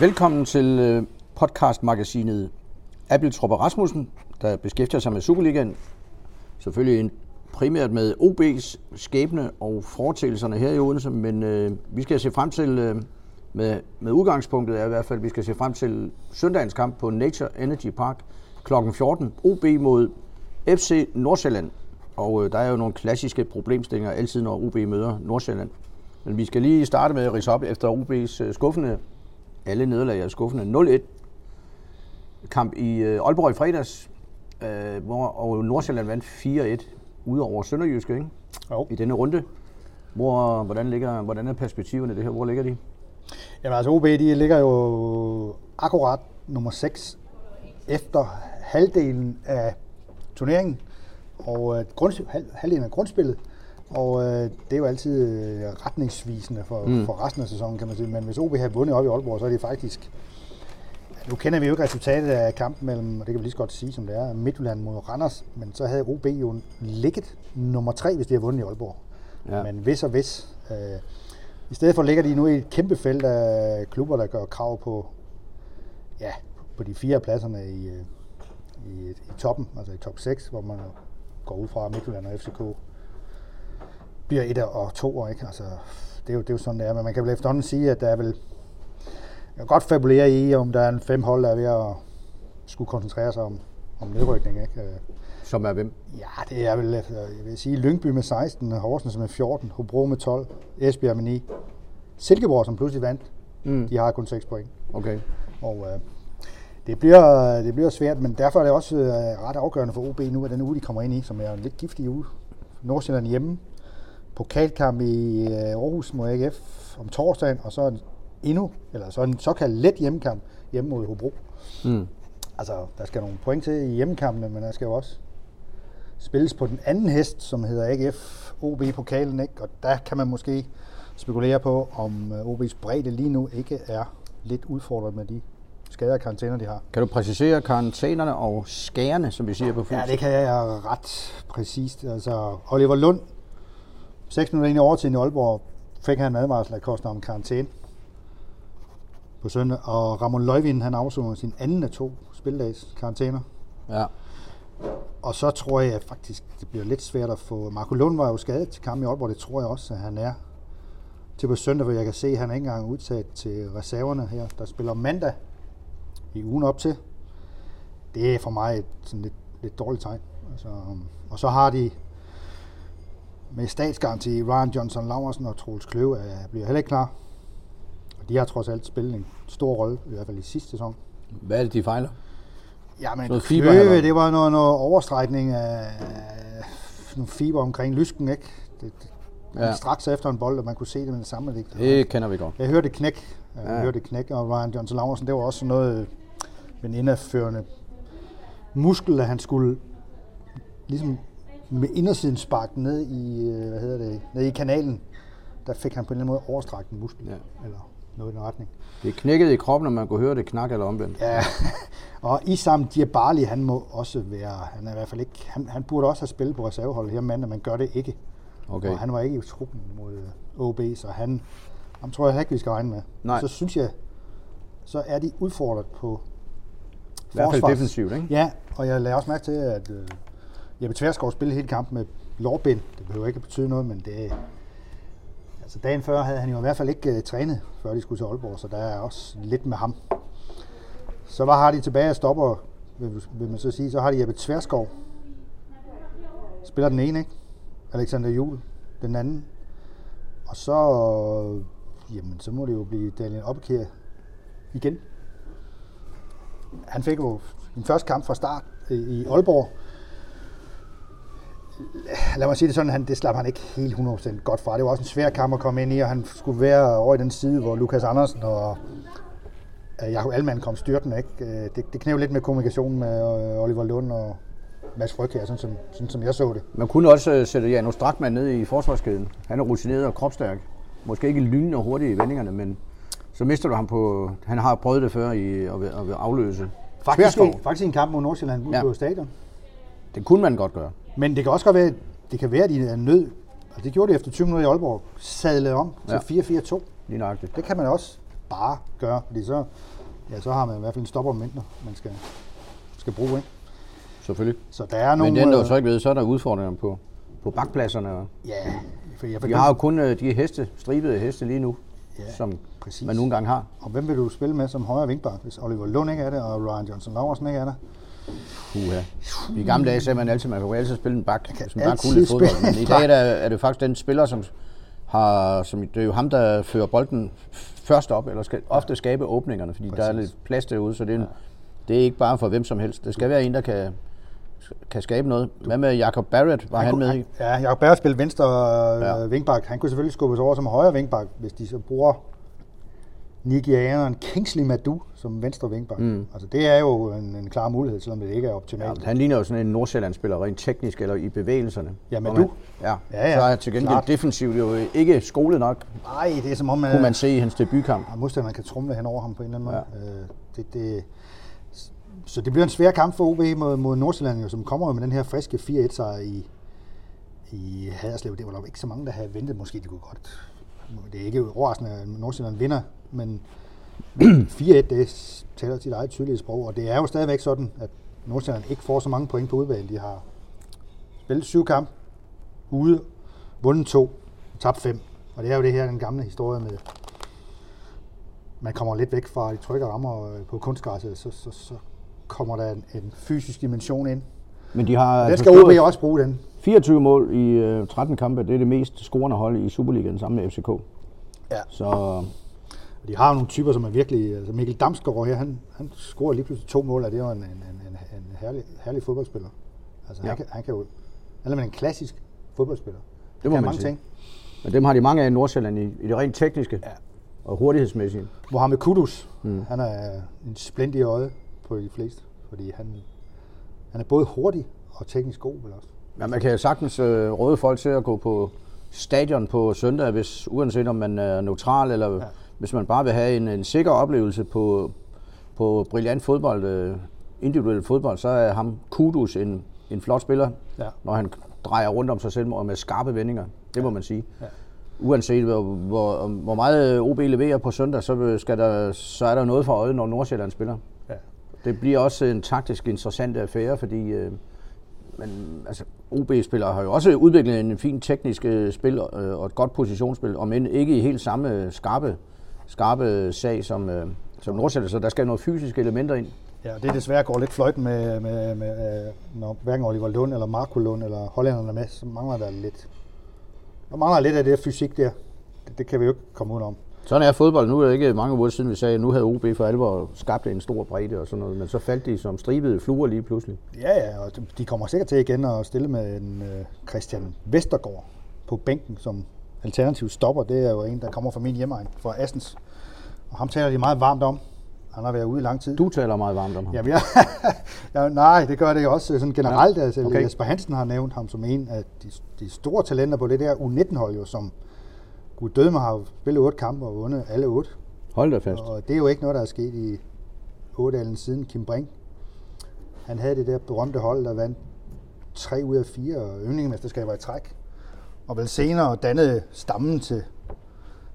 Velkommen til øh, podcastmagasinet Apple Tropper Rasmussen, der beskæftiger sig med Superligaen. Selvfølgelig primært med OB's skæbne og foretagelserne her i Odense, men øh, vi skal se frem til, øh, med, med udgangspunktet er i hvert fald, vi skal se frem til søndagens kamp på Nature Energy Park kl. 14. OB mod FC Nordsjælland. Og øh, der er jo nogle klassiske problemstillinger altid, når OB møder Nordsjælland. Men vi skal lige starte med at rise op efter OB's øh, skuffende, alle nederlag er skuffende, 0-1 kamp i øh, Aalborg i fredags, øh, hvor og Nordsjælland vandt 4-1 ude over Sønderjyske ikke? Jo. i denne runde. Hvor, hvordan, ligger, hvordan er perspektiverne i det her? Hvor ligger de? Jamen altså OB, de ligger jo akkurat nummer 6 efter halvdelen af turneringen, og øh, grund, halv, halvdelen af grundspillet. Og øh, det er jo altid øh, retningsvisende for, mm. for resten af sæsonen, kan man sige. Men hvis OB har vundet op i Aalborg, så er det faktisk... Nu kender vi jo ikke resultatet af kampen mellem, og det kan vi lige så godt sige, som det er, Midtjylland mod Randers, men så havde OB jo ligget nummer 3, hvis de havde vundet i Aalborg. Ja. Men hvis og hvis. Øh, I stedet for ligger de nu i et kæmpe felt af klubber, der gør krav på, ja, på de fire pladserne i, øh, i, i toppen, altså i top 6, hvor man går ud fra Midtjylland og FCK bliver et og to, ikke? Altså, det er, jo, det er jo sådan, det er. Men man kan vel efterhånden sige, at der er vel... Jeg kan godt fabulere i, om der er en fem hold, der er ved at skulle koncentrere sig om, om nedrykning, ikke? Øh, Som er hvem? Ja, det er vel, altså, jeg vil sige, Lyngby med 16, Horsens med 14, Hobro med 12, Esbjerg med 9. Silkeborg, som pludselig vandt, Mm. de har kun 6 point. Okay. Og øh, det, bliver, det bliver svært, men derfor er det også øh, ret afgørende for OB nu, at den uge, de kommer ind i, som er en lidt giftig uge. Nordsjælland hjemme, pokalkamp i øh, Aarhus mod AGF om torsdagen, og så en endnu, eller så en såkaldt let hjemmekamp hjemme mod Hobro. Mm. Altså, der skal nogle point til i hjemmekampene, men der skal jo også spilles på den anden hest, som hedder AGF OB-pokalen, ikke? Og der kan man måske spekulere på, om øh, OB's bredde lige nu ikke er lidt udfordret med de skader og karantæner, de har. Kan du præcisere karantænerne og skærene, som vi siger på fuld? Ja, det kan jeg ret præcist. Altså, Oliver Lund, 6 minutter ind i overtiden i Aalborg, fik han en advarsel, der koster om karantæne på søndag. Og Ramon Løjvind, han afsoner sin anden af to spildags karantæner. Ja. Og så tror jeg faktisk, det bliver lidt svært at få... Marco Lund var jo skadet til kampen i Aalborg, det tror jeg også, at han er til på søndag, hvor jeg kan se, at han er ikke engang udtaget til reserverne her, der spiller mandag i ugen op til. Det er for mig et sådan lidt, lidt dårligt tegn. Altså, og så har de med statsgaranti Ryan Johnson Laversen og Troels Kløve er, bliver heller ikke klar. Og de har trods alt spillet en stor rolle, i hvert fald i sidste sæson. Hvad er det, de fejler? Ja, men Noget fiber? Kløve, det var noget, noget overstrækning af nogle fiber omkring lysken, ikke? Det, det, Ja. Straks efter en bold, og man kunne se det med det samme. Det, Det kender vi godt. Jeg hørte knæk. Jeg Ja. hørte knæk, og Ryan Johnson Laversen, det var også noget øh, med en indadførende muskel, at han skulle ligesom med indersiden sparke ned i, øh, hvad hedder det, ned i kanalen. Der fik han på en eller anden måde overstrakt en muskel, Ja. eller noget i den retning. Det knækkede i kroppen, og man kunne høre det knak eller omvendt. Ja, og Isam Diabali, han må også være, han er i hvert fald ikke, han, han burde også have spillet på reserveholdet her mandag, men gør det ikke. Okay. Og han var ikke i truppen mod øh, OB, så han, ham tror jeg ikke, vi skal regne med. Nej. Så synes jeg, så er de udfordret på I hvert fald defensivt, ikke? Ja, og jeg lagde også mærke til, at øh, Jeppe Tverskov spillede hele kampen med lårbind. Det behøver ikke at betyde noget, men det Altså dagen før havde han jo i hvert fald ikke uh, trænet, før de skulle til Aalborg, så der er også lidt med ham. Så hvad har de tilbage at stopper, vil, vil man så sige. Så har de Jeppe Tverskov. Spiller den ene, ikke? Alexander Jul, den anden. Og så, øh, jamen, så må det jo blive Daniel Oppekær igen. Han fik jo den første kamp fra start i Aalborg. Lad mig sige det sådan, han, det slap han ikke helt 100% godt fra. Det var også en svær kamp at komme ind i, og han skulle være over i den side, hvor Lukas Andersen og øh, Jakob Alman kom styrten. Ikke? Øh, Det, det knæv lidt med kommunikationen med øh, Oliver Lund og Mads Frygkjær, sådan som, sådan som jeg så det. Man kunne også øh, sætte Janus Strakman ned i forsvarskæden. Han er rutineret og kropstærk. Måske ikke lynende og hurtig i vendingerne, men så mister du ham på... Han har prøvet det før i at, at afløse. Faktisk, faktisk i en kamp mod Nordsjælland Ja. på stadion. Det kunne man godt gøre. Men det kan også godt være, det kan være, at de er nød. Og det gjorde de efter 20 minutter i Aalborg. Sadlede om til Ja. 4-4-2. Lige nøjagtigt. Det kan man også bare gøre, fordi så, ja, så har man i hvert fald en stopper mindre, man skal, skal bruge. Ikke? Selvfølgelig. Så der er nogle... Men den du øh, så ikke ved, så er der udfordringer på, på bakpladserne. Ja, for jeg Vi har jo kun øh, de heste, stribede heste lige nu, Ja, som præcis. man nogle gange har. Og hvem vil du spille med som højre vinkbar, hvis Oliver Lund ikke er det, og Ryan Johnson Laversen ikke er der? Uha. I gamle dage sagde man altid, at man kunne altid spille en bak, man bare kunne lidt fodbold. Men i dag er, er det faktisk den spiller, som har, som, det er jo ham, der fører bolden først op, eller skal ofte skabe åbningerne, fordi Præcis. der er lidt plads derude, så det er, en, det er ikke bare for hvem som helst. Det skal være en, der kan, kan skabe noget. Hvad med Jacob Barrett? Var han, han med i? Ja, Jacob Berg spiller venstre Ja. ja. vinkbak. Han kunne selvfølgelig skubbes over som højre vinkbak, hvis de så bruger Nigerianeren Kingsley Madu som venstre vinkbak. Mm. Altså det er jo en, en klar mulighed, selvom det ikke er Ja, optimalt. han ligner jo sådan en Nordsjælland-spiller, rent teknisk eller i bevægelserne. Ja, men Hvor du- man- Ja, Ja, ja, så er til gengæld klart. defensivt jo ikke skolet nok, Nej, det er som om, kunne man se i hans debutkamp. at modstanderen kan trumle hen over ham på en eller anden måde. Øh, det, det, så det bliver en svær kamp for OB mod, mod Nordsjælland, jo, som kommer jo med den her friske 4-1-sejr i, i Haderslev. Det var nok ikke så mange, der havde ventet. Måske de kunne godt. Det er ikke overraskende, at Nordsjælland vinder, men 4-1, det taler sit eget tydelige sprog, og det er jo stadigvæk sådan, at Nordsjælland ikke får så mange point på udvalg. De har spillet syv kampe ude, vundet to, tabt fem. Og det er jo det her, den gamle historie med, man kommer lidt væk fra de trygge rammer øh, på kunstgræsset, så, så, så kommer der en, en fysisk dimension ind. Men de har Den altså skal OB også bruge, den. 24 mål i øh, 13 kampe. Det er det mest scorende hold i Superligaen sammen med FCK. Ja. Så Og de har nogle typer, som er virkelig... Altså Mikkel Damsgaard her, han, han scorer lige pludselig to mål, og det er jo en, en, en, en, herlig, herlig fodboldspiller. Altså ja. Han, kan, han kan jo... Han er en klassisk fodboldspiller. Det må kan man mange sige. ting. men dem har de mange af i Nordsjælland i, i det rent tekniske Ja. og hurtighedsmæssige. Mohamed Kudus, mm. han er en splint i øjet på de fleste, fordi han, han er både hurtig og teknisk god, vel også. Ja, man kan sagtens øh, råde folk til at gå på stadion på søndag, hvis uanset om man er neutral, eller ja. Hvis man bare vil have en, en sikker oplevelse på, på brilliant fodbold, øh, individuel fodbold, så er ham Kudus en, en flot spiller, Ja. når han drejer rundt om sig selv og med skarpe vendinger. Det må man sige. Ja. Uanset hvor, hvor, hvor meget OB leverer på søndag, så, skal der, så er der noget for øjet, når Nordsjælland spiller. Ja. Det bliver også en taktisk interessant affære, fordi øh, men, altså, OB-spillere har jo også udviklet en fin teknisk øh, spil øh, og et godt positionsspil, om end ikke i helt samme skarpe, skarpe sag som, øh, som Nordsjælland, så der skal noget fysiske elementer ind. Ja, det desværre går lidt fløjten med, med, med øh, når hverken Oliver Lund eller Marco Lund eller hollænderne er med, så mangler der lidt. Der mangler lidt af det fysik der. Det, det kan vi jo ikke komme ud om. Sådan er fodbold. Nu er det ikke mange uger siden, vi sagde, at nu havde OB for alvor skabt en stor bredde og sådan noget, men så faldt de som stribede fluer lige pludselig. Ja, ja, og de kommer sikkert til igen at stille med en øh, Christian Vestergaard på bænken som alternativ stopper. Det er jo en, der kommer fra min hjemmeegn, fra Assens. Og ham taler de meget varmt om. Han har været ude i lang tid. Du taler meget varmt om ham. Jamen, jeg, ja, nej, det gør det jo også sådan generelt. Ja, altså, okay. Jesper Hansen har nævnt ham som en af de, de store talenter på det der U19-hold, jo, som Gud døde mig har spillet otte kampe og vundet alle otte. Hold da fast. Og det er jo ikke noget, der er sket i Ådalen siden Kim Brink. Han havde det der berømte hold, der vandt tre ud af fire yndlingemesterskaber i træk. Og vel senere dannede stammen til,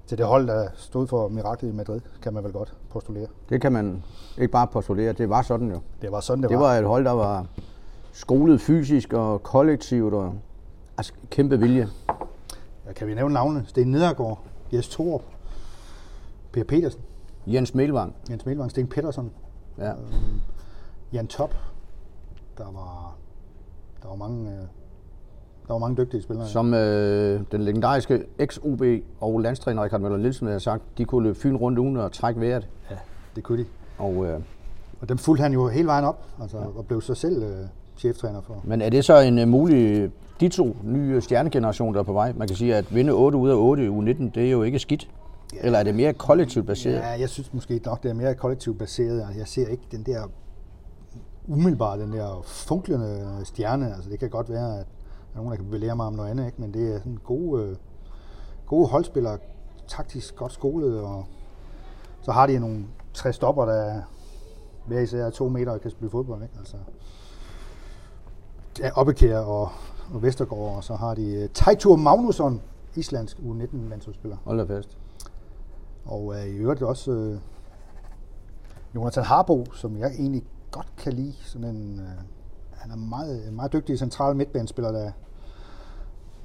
til det hold, der stod for miraklet i Madrid, kan man vel godt postulere. Det kan man ikke bare postulere, det var sådan jo. Det var sådan, det, Det var et hold, der var skolet fysisk og kollektivt og altså, kæmpe vilje. Ja, kan vi nævne navnene? Sten Nedergaard, Jes Torup, Per Petersen, Jens Melvang. Jens Melvang, Sten Pettersson, Ja. Jan Top. Der var, der var mange, øh, der var mange dygtige spillere. Som øh, den legendariske ex-OB og landstræner Richard Møller Nielsen har sagt, de kunne løbe fyn rundt uden at trække vejret. Ja, det kunne de. Og, øh, Og dem fulgte han jo hele vejen op, altså, ja. og blev så selv øh, cheftræner for. men er det så en øh, mulig, de to nye stjernegeneration, der er på vej? Man kan sige, at vinde 8 ud af 8 i U19, det er jo ikke skidt. Ja. Eller er det mere kollektivt baseret? Ja, jeg synes måske nok, det er mere kollektivt baseret. Altså, jeg ser ikke den der umiddelbart den der funklende stjerne. Altså, det kan godt være, at er nogen, der kan belære mig om noget andet, ikke? men det er sådan gode, øh, gode holdspillere, taktisk godt skolet, og så har de nogle tre stopper, der hver især er to meter og kan spille fodbold. Ikke? Altså, ja, Oppekær og, og Vestergaard, og så har de uh, Teitur Magnusson, islandsk U19-landsholdsspiller. Hold da fast. Og øh, i øvrigt også øh, Jonathan Harbo, som jeg egentlig godt kan lide. Sådan en, øh, han er meget, meget dygtig central midtbanespiller, der,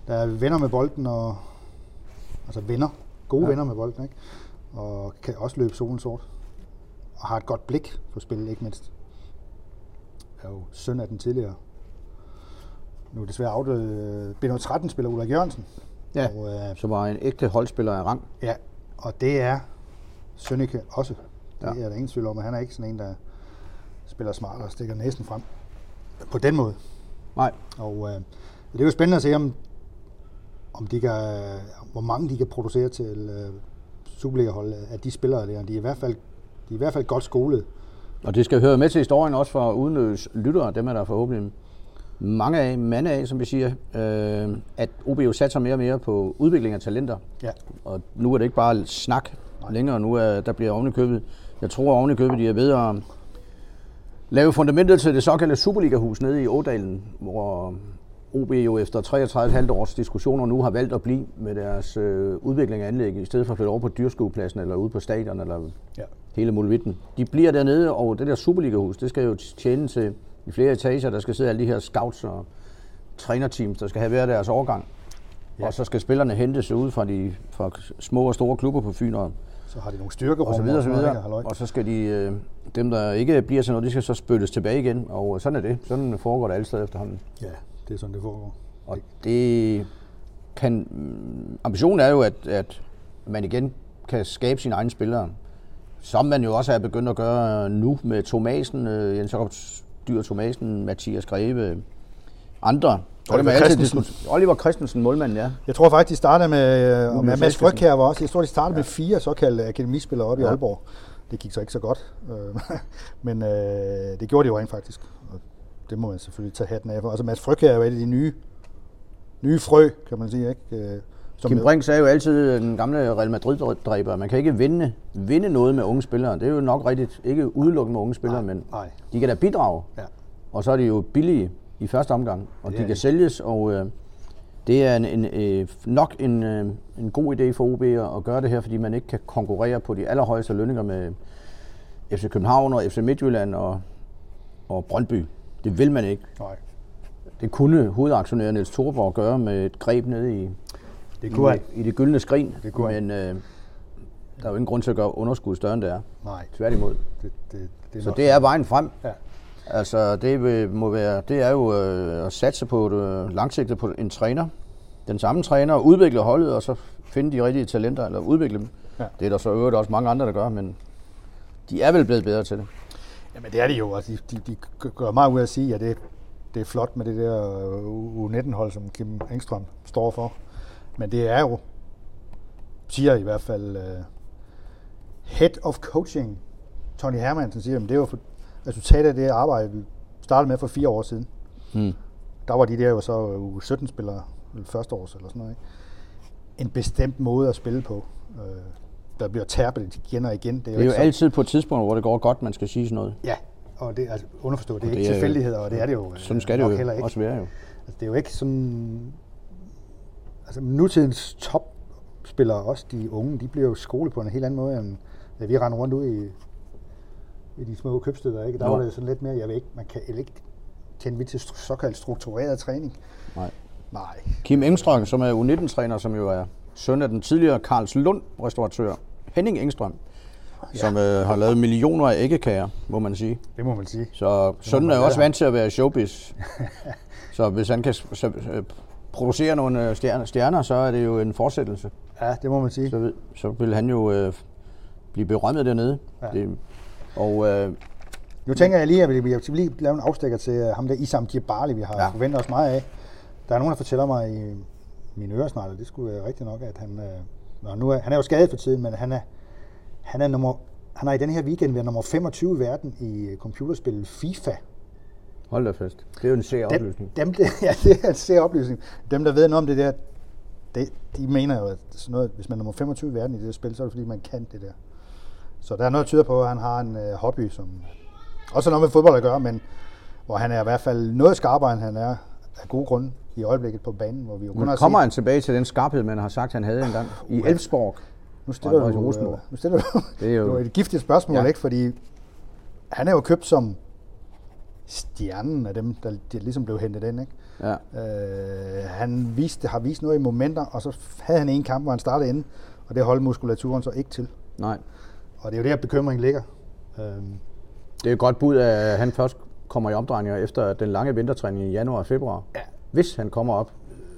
der er venner med bolden, og, altså venner, gode ja. venner med bolden, ikke? og kan også løbe solen sort. Og har et godt blik på spillet, ikke mindst. Er jo søn af den tidligere. Nu er desværre afdøde. B 13 spiller Ulrik Jørgensen. Ja, og, øh, som var en ægte holdspiller af rang. Ja, og det er Sønneke også. Det ja. er der ingen tvivl om, at han er ikke sådan en, der spiller smart og stikker næsen frem på den måde. Nej. Og øh, det er jo spændende at se, om, om de kan, hvor mange de kan producere til øh, Superliga-hold af de spillere der. De er i hvert fald, de er i hvert fald godt skolet. Og det skal høre med til historien også for udenløs lyttere, dem er der forhåbentlig mange af, mange af, som vi siger, øh, at OB jo satser mere og mere på udvikling af talenter. Ja. Og nu er det ikke bare snak Nej. længere, nu er der bliver oven købet. Jeg tror oven købet, de er at lave fundamentet til det såkaldte Superliga-hus nede i Ådalen, hvor OB jo efter 33,5 års diskussioner nu har valgt at blive med deres øh, udvikling af anlæg, i stedet for at flytte over på dyrskuepladsen eller ude på stadion eller ja. hele muligheden. De bliver dernede, og det der Superliga-hus, det skal jo tjene til i flere etager, der skal sidde alle de her scouts og trænerteams, der skal have hver deres overgang. Ja. Og så skal spillerne hentes ud fra de fra små og store klubber på Fyn og så har de nogle styrkerum og så videre, og så videre. Og så skal de, øh, dem der ikke bliver sådan noget, de skal så spyttes tilbage igen, og sådan er det. Sådan foregår det alle steder efterhånden. Ja, det er sådan, det foregår. Og det kan, ambitionen er jo, at, at man igen kan skabe sine egne spillere, som man jo også er begyndt at gøre nu med Thomasen, øh, Jens Jakob Dyr Thomasen, Mathias Greve, andre. Oliver Christensen. Oliver Christensen, målmanden, ja. Jeg tror faktisk, de startede med, med Mads Fryg her var også. Jeg tror, de startede ja. med fire såkaldte akademispillere oppe ja. i Aalborg. Det gik så ikke så godt, øh, men øh, det gjorde de jo rent faktisk. Og det må man selvfølgelig tage hatten af for. Altså Mads Fryg her er jo et af de nye, nye frø, kan man sige. Ikke? Øh, som Kim Brink sagde jo altid, den gamle Real Madrid-dræber, man kan ikke vinde, vinde noget med unge spillere. Det er jo nok rigtigt. Ikke udelukkende med unge spillere, nej, men nej. de kan da bidrage. Ja. Og så er de jo billige i første omgang, og de kan det. sælges, og øh, det er en, en, øh, nok en, øh, en god idé for OB at gøre det her, fordi man ikke kan konkurrere på de allerhøjeste lønninger med FC København og FC Midtjylland og, og Brøndby. Det vil man ikke. Nej. Det kunne hovedaktionæren Niels Thorborg gøre med et greb nede i, det kunne i, i det gyldne skrin, det kunne men øh, der er jo ingen grund til at gøre underskud større end det er. Nej. Tværtimod. Det, det, det Så det er vejen frem. Ja. Altså, det må være, det er jo øh, at satse på det øh, langsigtet på en træner. Den samme træner, udvikle holdet, og så finde de rigtige talenter, eller udvikle dem. Ja. Det er der så øvrigt også mange andre, der gør, men de er vel blevet bedre til det. Jamen det er de jo, altså, de, de, de gør meget ud af at sige, at det, det er flot med det der U19-hold, som Kim Engstrøm står for. Men det er jo, siger i hvert fald, uh, head of coaching, Tony Hermansen siger, at det er jo for, resultatet af det arbejde, vi startede med for fire år siden. Mm. Der var de der jo så u 17 spillere, eller første års eller sådan noget. Ikke? En bestemt måde at spille på. Øh, der bliver tærpet igen og igen. Det er jo, det er jo altid på et tidspunkt, hvor det går godt, man skal sige sådan noget. Ja, og det er altså underforstået. Det er det ikke tilfældigheder, og det er det jo Sådan skal det jo heller ikke. også være jo. Altså, det er jo ikke sådan... Altså nutidens topspillere, også de unge, de bliver jo skolet på en helt anden måde, end da vi render rundt ud i i de små købsteder, ikke? Der jo. var det sådan lidt mere, jeg ved ikke, man kan ikke kende til såkaldt struktureret træning. Nej. Nej. Kim Engstrøm, som er U19-træner, som jo er søn af den tidligere Karls Lund restauratør Henning Engstrøm, ja. som øh, har lavet millioner af æggekager, må man sige. Det må man sige. Så sønnen er også vant til at være showbiz. så hvis han kan så, øh, producere nogle øh, stjerner, stjerner, så er det jo en fortsættelse. Ja, det må man sige. Så, så vil han jo øh, blive berømmet dernede. Ja. Det, og, øh, nu tænker jeg lige, at vi skal lige lave en afstikker til øh, ham der Isam Djibali, vi har ja. forventet os meget af. Der er nogen, der fortæller mig i mine og det skulle være rigtigt nok, at han, øh, nu er, han er jo skadet for tiden, men han er, han er nummer, han er i den her weekend været nummer 25 i verden i computerspillet FIFA. Hold da fast. Det er jo en seeroplysning. Dem, dem, ja, det er en seeroplysning. Dem, der ved noget om det der, det, de mener jo, at sådan noget, hvis man er nummer 25 i verden i det der spil, så er det fordi, man kan det der. Så der er noget, der tyder på, at han har en øh, hobby, som også noget med fodbold at gøre, men hvor han er i hvert fald noget skarpere, end han er af gode grunde i øjeblikket på banen, hvor vi jo kun men har kommer set... han tilbage til den skarphed, man har sagt, han havde engang i Elfsborg? nu stiller du, øh, nu stiller du Det er jo- jo et giftigt spørgsmål, ja. ikke? Fordi han er jo købt som stjernen af dem, der, der ligesom blev hentet ind, ikke? Ja. Øh, han viste, har vist noget i momenter, og så havde han en kamp, hvor han startede inde, og det holdt muskulaturen så ikke til. Nej. Og det er jo der, bekymringen ligger. Øhm, Det er et godt bud, at han først kommer i omdrejninger efter den lange vintertræning i januar og februar. Ja. Hvis han kommer op.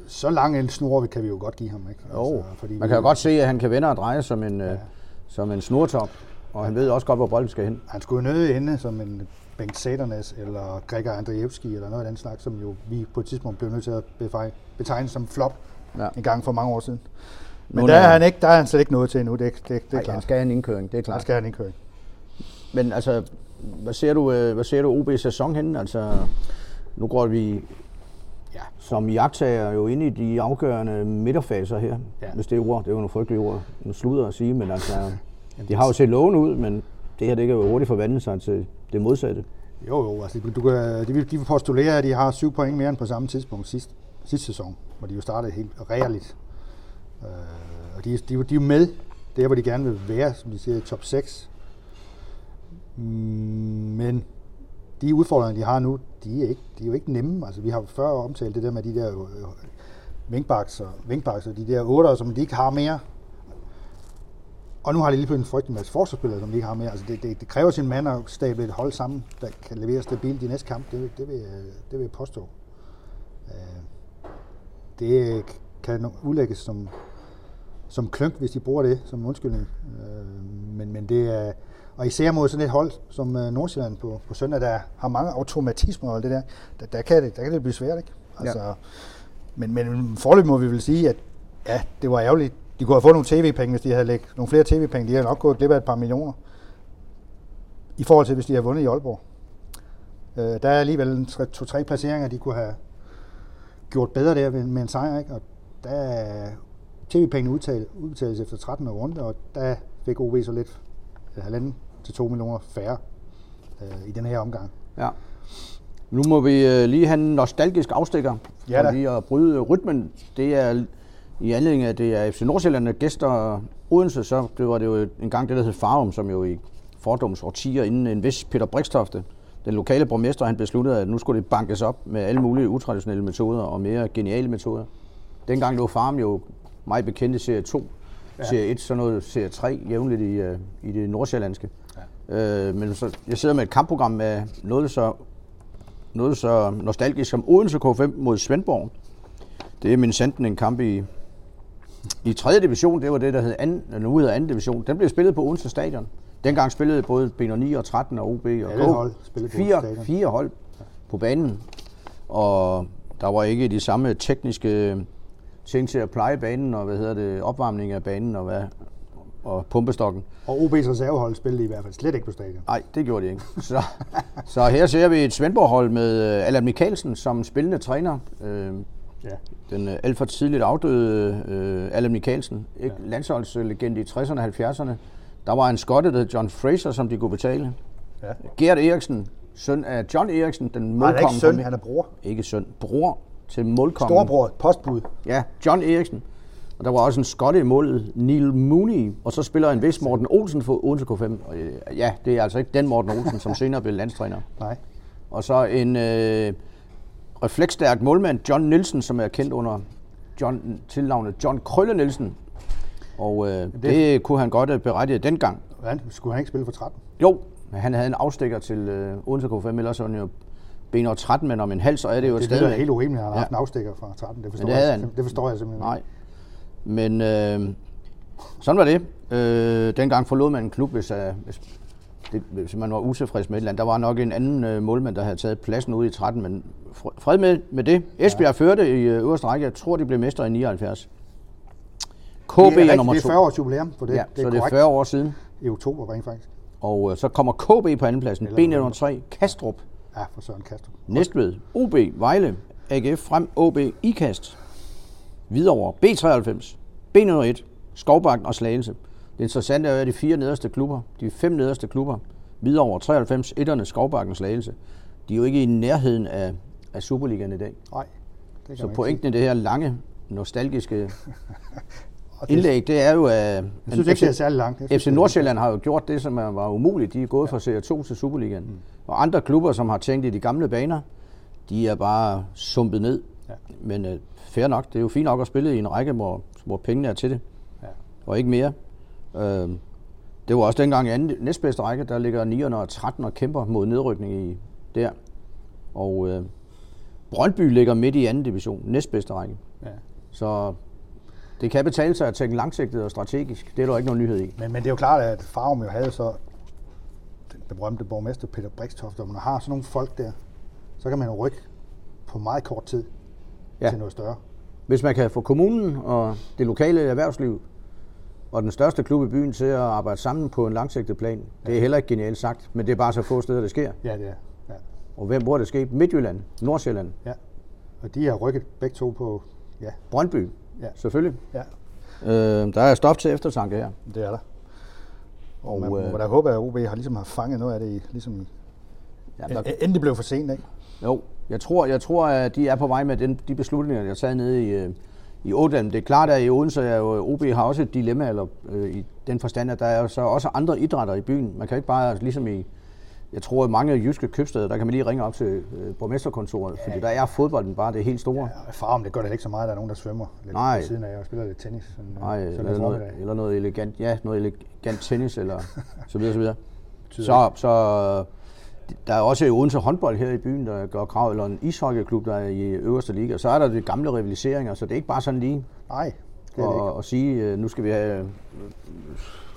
så lang en snor kan vi jo godt give ham, ikke? Jo, fordi man kan jo godt se, at han kan vende og dreje som en, ja. som en snortop. Og han ved også godt, hvor bolden skal hen. Han skulle jo nøde inde som en Bengt Sædernes eller Gregor Andrzejewski eller noget af den slags, som jo vi på et tidspunkt blev nødt til at betegne som flop ja. en gang for mange år siden. Men der er- han ikke, der er han slet ikke nået til endnu, det, er- det, det er Nej, klart. han skal have en indkøring, det er klart. skal han ikke køre. Men altså, hvad ser du, øh, hvad ser du OB sæson henne? Altså, nu går vi ja, som jagttager jo ind i de afgørende midterfaser her. Ja. Hvis det er ord, det er jo nogle frygtelige ord. Nu slutter at sige, men altså, de har jo set lovende ud, men det her det kan jo hurtigt forvandle sig til det modsatte. Jo, jo, altså du, kan, de, vil, de vil postulere, at de har syv point mere end på samme tidspunkt sidst, sidste sæson, hvor de jo startede helt regerligt. Øh, og de, de, de er jo med der, hvor de gerne vil være, som de siger, i top 6. Mm, Men de udfordringer, de har nu, de er, ikke, de er jo ikke nemme. Altså, vi har før omtalt det der med de der øh, vinkbaks og, vingbaks og de der otter, som de ikke har mere. Og nu har de lige pludselig en frygtelig masse forsvarsspillere, som de ikke har mere. Altså det, det, det kræver sin mand at stable et hold sammen, der kan levere stabilt i næste kamp. Det, det, vil, det vil jeg påstå. Øh, det kan udlægges som, som klønk, hvis de bruger det som undskyldning. Øh, Men, men det er, og især mod sådan et hold som øh, Nordsjælland på, på søndag, der har mange automatismer og det der, der, der, kan, det, der kan det blive svært, ikke? Altså, ja. Men, men forløb må vi vel sige, at ja, det var ærgerligt. De kunne have fået nogle tv-penge, hvis de havde lægget nogle flere tv-penge. De havde nok gået glip af et par millioner. I forhold til, hvis de havde vundet i Aalborg. Øh, der er alligevel en tre- to-tre placeringer, de kunne have gjort bedre der med, en sejr. Ikke? Og der er tv-pengene udtalt, udbetales efter 13. runde, og der fik OB så lidt øh, halvanden til 2 millioner færre øh, i den her omgang. Ja. Nu må vi øh, lige have en nostalgisk afstikker, Ja for da. lige at bryde rytmen. Det er i anledning af, at det er FC Nordsjælland, der gæster Odense, så det var det jo en gang det, der hed Farum, som jo i fordoms årtier inden en vis Peter Brikstofte, den lokale borgmester, han besluttede, at nu skulle det bankes op med alle mulige utraditionelle metoder og mere geniale metoder. Dengang lå Farum jo meget bekendt i serie 2, ja. serie 1, så noget serie 3 jævnligt i, øh, i det nordsjællandske. Ja. Øh, men så, jeg sidder med et kampprogram med noget så noget så nostalgisk som Odense K5 mod Svendborg. Det er min sanden en kamp i, i 3. division. Det var det, der hed anden, nu hedder 2. division. Den blev spillet på Odense Stadion. Dengang spillede både B9 og 13 og OB og Alle K. hold fire, fire hold på banen. Og der var ikke de samme tekniske ting til at pleje banen og hvad hedder det, opvarmning af banen og, hvad, og pumpestokken. Og OB's reservehold spillede i hvert fald slet ikke på stadion. Nej, det gjorde de ikke. Så, så her ser vi et Svendborg-hold med øh, Allan Mikkelsen som spillende træner. Øh, Ja. den øh, alt for tidligt afdøde øh, Allan Mikkelsen, ikke? Ja. landsholdslegende i 60'erne og 70'erne. Der var en skotte, der hed John Fraser, som de kunne betale. Ja. Gert Eriksen, søn af John Eriksen, den Han er målkonge. ikke søn, han er bror. Ikke søn, bror til målkongen. Storbror, postbud. Ja, John Eriksen. Og der var også en skotte i målet, Neil Mooney, og så spiller en vis Morten Olsen for Odense K5. Og, øh, ja, det er altså ikke den Morten Olsen, som senere blev landstræner. Nej. Og så en øh, refleksstærk målmand, John Nielsen, som er kendt under John, tilnavnet John Krølle Nielsen. Og øh, det, det kunne han godt øh, berettige dengang. Hvordan? Skulle han ikke spille for 13? Jo, men han havde en afstikker til øh, Odense K5, ellers var han jo ben 13 men om en hals, og er det jo Det stadig. lyder helt urimeligt, at han har Ja. haft en afstikker fra 13. Det forstår, det jeg, han. det forstår jeg simpelthen Nej. Men øh, sådan var det. Øh, dengang forlod man en klub, hvis, øh, hvis, det, hvis man var utilfreds med et eller andet. Der var nok en anden øh, målmand, der havde taget pladsen ud i 13, men fr- fred med, med det. Esbjerg ja. førte i øh, øverste række. Jeg tror, de blev mestre i 79. KB Det er, er, nummer det to. er 40 års jubilæum for det. ja, det er så det er korrekt. 40 år siden. I oktober rent faktisk. Og øh, så kommer KB på andenpladsen. B nummer 3, Kastrup. Ja, for Søren Kastrup. Næstved, OB, Vejle, AGF frem, OB, IKAST, Hvidovre, B93, B101, Skovbakken og Slagelse. Det interessante er jo, at de fire nederste klubber, de fem nederste klubber, Hvidovre 93, etterne, Skovbakken og Slagelse, de er jo ikke i nærheden af, af Superligaen i dag. Nej, det kan Så pointen i det her lange, nostalgiske Og det- indlæg, det er jo, at Jeg synes ikke, det er særlig langt. FC Nordsjælland har jo gjort det, som var umuligt. De er gået fra Serie 2 til Superligaen. Mm. Og andre klubber, som har tænkt i de gamle baner, de er bare sumpet ned. Ja. Men øh, fair nok, det er jo fint nok at spille i en række, hvor, hvor pengene er til det. Ja. Og ikke mere. Øh, det var også dengang i anden, næstbedste række, der ligger 9 og 13 og kæmper mod nedrykning i der. Og øh, Brøndby ligger midt i anden division, næstbedste række. Ja. Så det kan betale sig at tænke langsigtet og strategisk. Det er der ikke nogen nyhed i. Men, men det er jo klart, at Farum jo havde så den berømte borgmester Peter Brikstoft, og man har sådan nogle folk der, så kan man jo rykke på meget kort tid Ja. ja. til noget større. Hvis man kan få kommunen og det lokale erhvervsliv og den største klub i byen til at arbejde sammen på en langsigtet plan, det er heller ikke genialt sagt, men det er bare så få steder, det sker. Ja, det er. Ja. Og hvem, er det sket? Midtjylland, Nordsjælland, ja. Og de har rykket begge to på, ja, Brøndby, Ja. selvfølgelig. ja, Øh, der er stof til eftertanke her. det er der. Og, man øh, må da håbe, at OB har ligesom har fanget noget af det, ligesom Ja, der, inden det blev for sent, ikke? jo, jeg tror, jeg tror, at de er på vej med den, de beslutninger, jeg taget nede i, øh, i Ådalen. Det er klart, at i Odense er jo, OB har også et dilemma, eller øh, i den forstand, at der er så også andre idrætter i byen. Man kan ikke bare, ligesom i, jeg tror, at mange jyske købsteder, der kan man lige ringe op til øh, borgmesterkontoret, ja. fordi der er fodbolden bare det helt store. Ja, Farum, det gør det ikke så meget, der er nogen, der svømmer lidt Nej. ved siden af og spiller lidt tennis. Sådan, øh, Nej, sådan eller noget, eller noget elegant, ja, noget elegant tennis, eller så videre, så videre. Så, så der er også Odense håndbold her i byen, der gør krav, eller en ishockeyklub, der er i øverste liga. Så er der de gamle rivaliseringer, så det er ikke bare sådan lige Nej, det er det ikke. at, at sige, øh, nu skal vi have øh,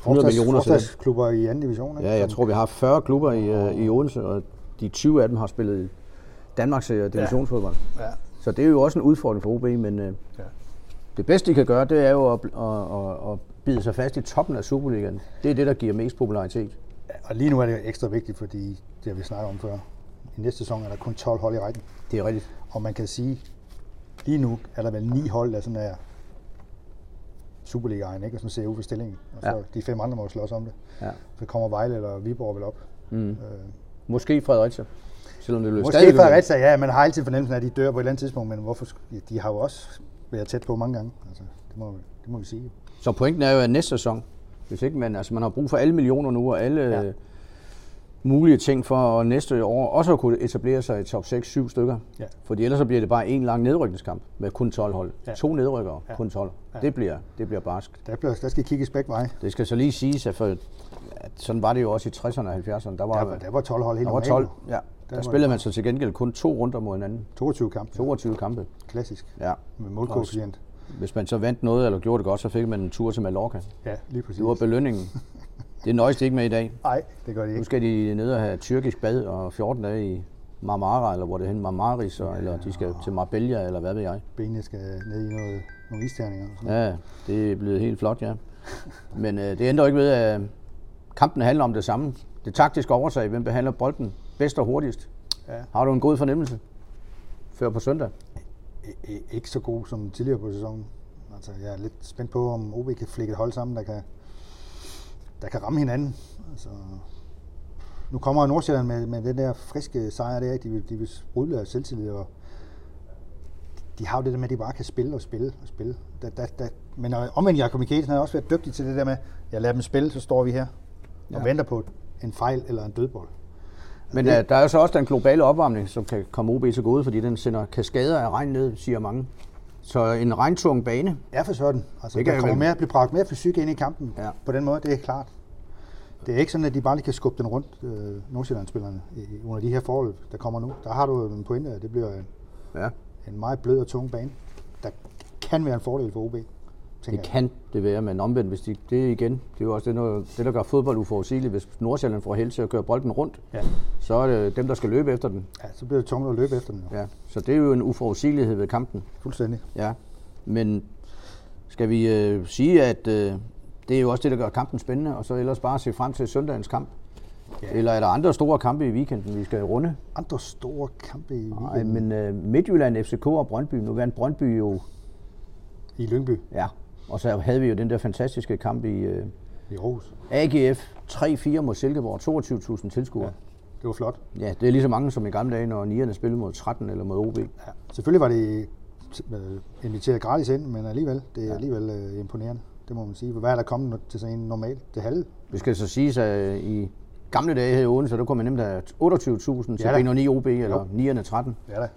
100 millioner til. Forstadsklubber i anden division, ikke? Ja, jeg tror, vi har 40 klubber i, øh, i Odense, og de 20 af dem har spillet Danmarks øh, divisionsfodbold. Ja, Så det er jo også en udfordring for OB, men øh, ja. det bedste, de kan gøre, det er jo at, at, at, at bide sig fast i toppen af Superligaen. Det er det, der giver mest popularitet. Og lige nu er det ekstra vigtigt, fordi det har vi snakket om før. I næste sæson er der kun 12 hold i rækken. Det er rigtigt. Og man kan sige, lige nu er der vel ni hold, der sådan er Superligaen, ikke? Og sådan ser ud for stillingen. Og så Ja. de fem andre må slås om det. Ja. Så kommer Vejle eller Viborg vel op. Mm. Øh, Måske Fredericia. Selvom det bliver måske stadig Fredericia, ja, man har altid fornemmelsen af, at de dør på et eller andet tidspunkt, men hvorfor, de har jo også været tæt på mange gange. Altså, det, må, det må vi sige. Så pointen er jo, at næste sæson, hvis ikke man, altså man har brug for alle millioner nu, og alle Ja. Mulige ting for at næste år også at kunne etablere sig i top 6-7 stykker. Ja. Fordi ellers så bliver det bare en lang nedrykningskamp med kun 12 hold. Ja. To nedrykkere, Ja. kun 12. Ja. Det, bliver, det bliver barsk. Der, bliver, der skal kigges begge veje. Det skal så lige siges, at, for, at sådan var det jo også i 60'erne og 70'erne. Der var, Der, der var 12 hold helt der var normalt. 12. Ja. Der, var spillede man så til gengæld kun to runder mod hinanden. 22 kampe. 22 kampe. Klassisk. Ja. Med målkoefficient. Hvis man så vandt noget eller gjorde det godt, så fik man en tur til Mallorca. Ja, lige præcis. Det var belønningen. Det nøjes de ikke med i dag. Nej, det gør de Nu ikke. skal de ned og have tyrkisk bad og 14 dage i Marmara, eller hvor det hen, Marmaris, og, eller de skal til Marbella, eller hvad ved jeg. Benene skal ned i noget, nogle isterninger. Og sådan. Ja, det er blevet helt flot, ja. Men øh, det ændrer ikke ved, at kampen handler om det samme. Det taktiske overtag, hvem behandler bolden bedst og hurtigst. Ja. Har du en god fornemmelse før på søndag? I- ikke så god som tidligere på sæsonen. Altså, jeg er lidt spændt på, om OB kan flække et hold sammen, der kan, der kan ramme hinanden. Altså, nu kommer Nordsjælland med, med den der friske sejr der, de vil, de vil sprudle af selvtillid, og de har jo det der med, at de bare kan spille og spille og spille. Da, da, da, men øh, omvendt, Jakob Mikkelsen har også været dygtig til det der med, jeg lader dem spille, så står vi her og Ja. venter på en fejl eller en dødbold. Men det- det... der er jo så også den globale opvarmning, som kan komme OB til gode, fordi den sender kaskader af regn ned, siger mange. Så en regntung bane, Ja, for sådan. Altså, Det der kommer mere, bliver bragt mere fysik ind i kampen Ja. på den måde, det er klart. Det er ikke sådan, at de bare lige kan skubbe den rundt, øh, Nordsjælland-spillerne, i- under de her forhold, der kommer nu. Der har du en pointe, at det bliver en, ja, en meget blød og tung bane, der kan være en fordel for OB. Det kan det være, men omvendt, hvis de, det er igen, det er jo også det, noget, det, der gør fodbold uforudsigeligt. Hvis Nordsjælland får held til at køre bolden rundt, Ja. så er det dem, der skal løbe efter den. ja, så bliver det tungt at løbe efter den. Jo. Ja. Så det er jo en uforudsigelighed ved kampen. Fuldstændig. Ja. Men skal vi øh, sige, at øh, det er jo også det, der gør kampen spændende, og så ellers bare se frem til søndagens kamp? Ja. Eller er der andre store kampe i weekenden, vi skal runde? Andre store kampe i Nej, weekenden men øh, Midtjylland, FCK og Brøndby, nu vandt Brøndby jo, i Lyngby ja. Og så havde vi jo den der fantastiske kamp i øh, i Aarhus. AGF 3-4 mod Silkeborg, 22.000 tilskuere. Ja. Det var flot. Ja. det er lige så mange som i gamle dage, når nierne spillede mod 13 eller mod OB. Ja. Selvfølgelig var det øh, inviteret gratis ind, men alligevel, det er alligevel øh, imponerende. Det må man sige. Hvad er der kommet til sådan en normal? Det halve? Det skal så siges, at i gamle dage her i Odense, der kunne man nemt have 28.000 til Ja da. B9 OB, eller 9'erne 13. Ja da.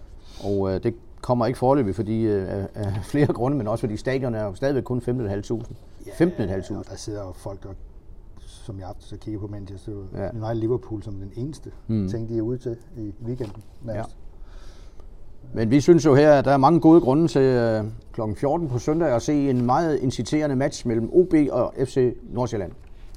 Og øh, det kommer ikke forløbig, fordi øh, af, flere grunde, men også fordi stadion er jo stadigvæk kun 15.500. 15.500. Og der sidder jo folk, der, som jeg så kigger på Manchester Ja. ja. United Liverpool som den eneste mm. ting, de er ude til i weekenden. nærmest. Men vi synes jo her, at der er mange gode grunde til øh, kl. 14 på søndag at se en meget inciterende match mellem OB og FC Nordsjælland.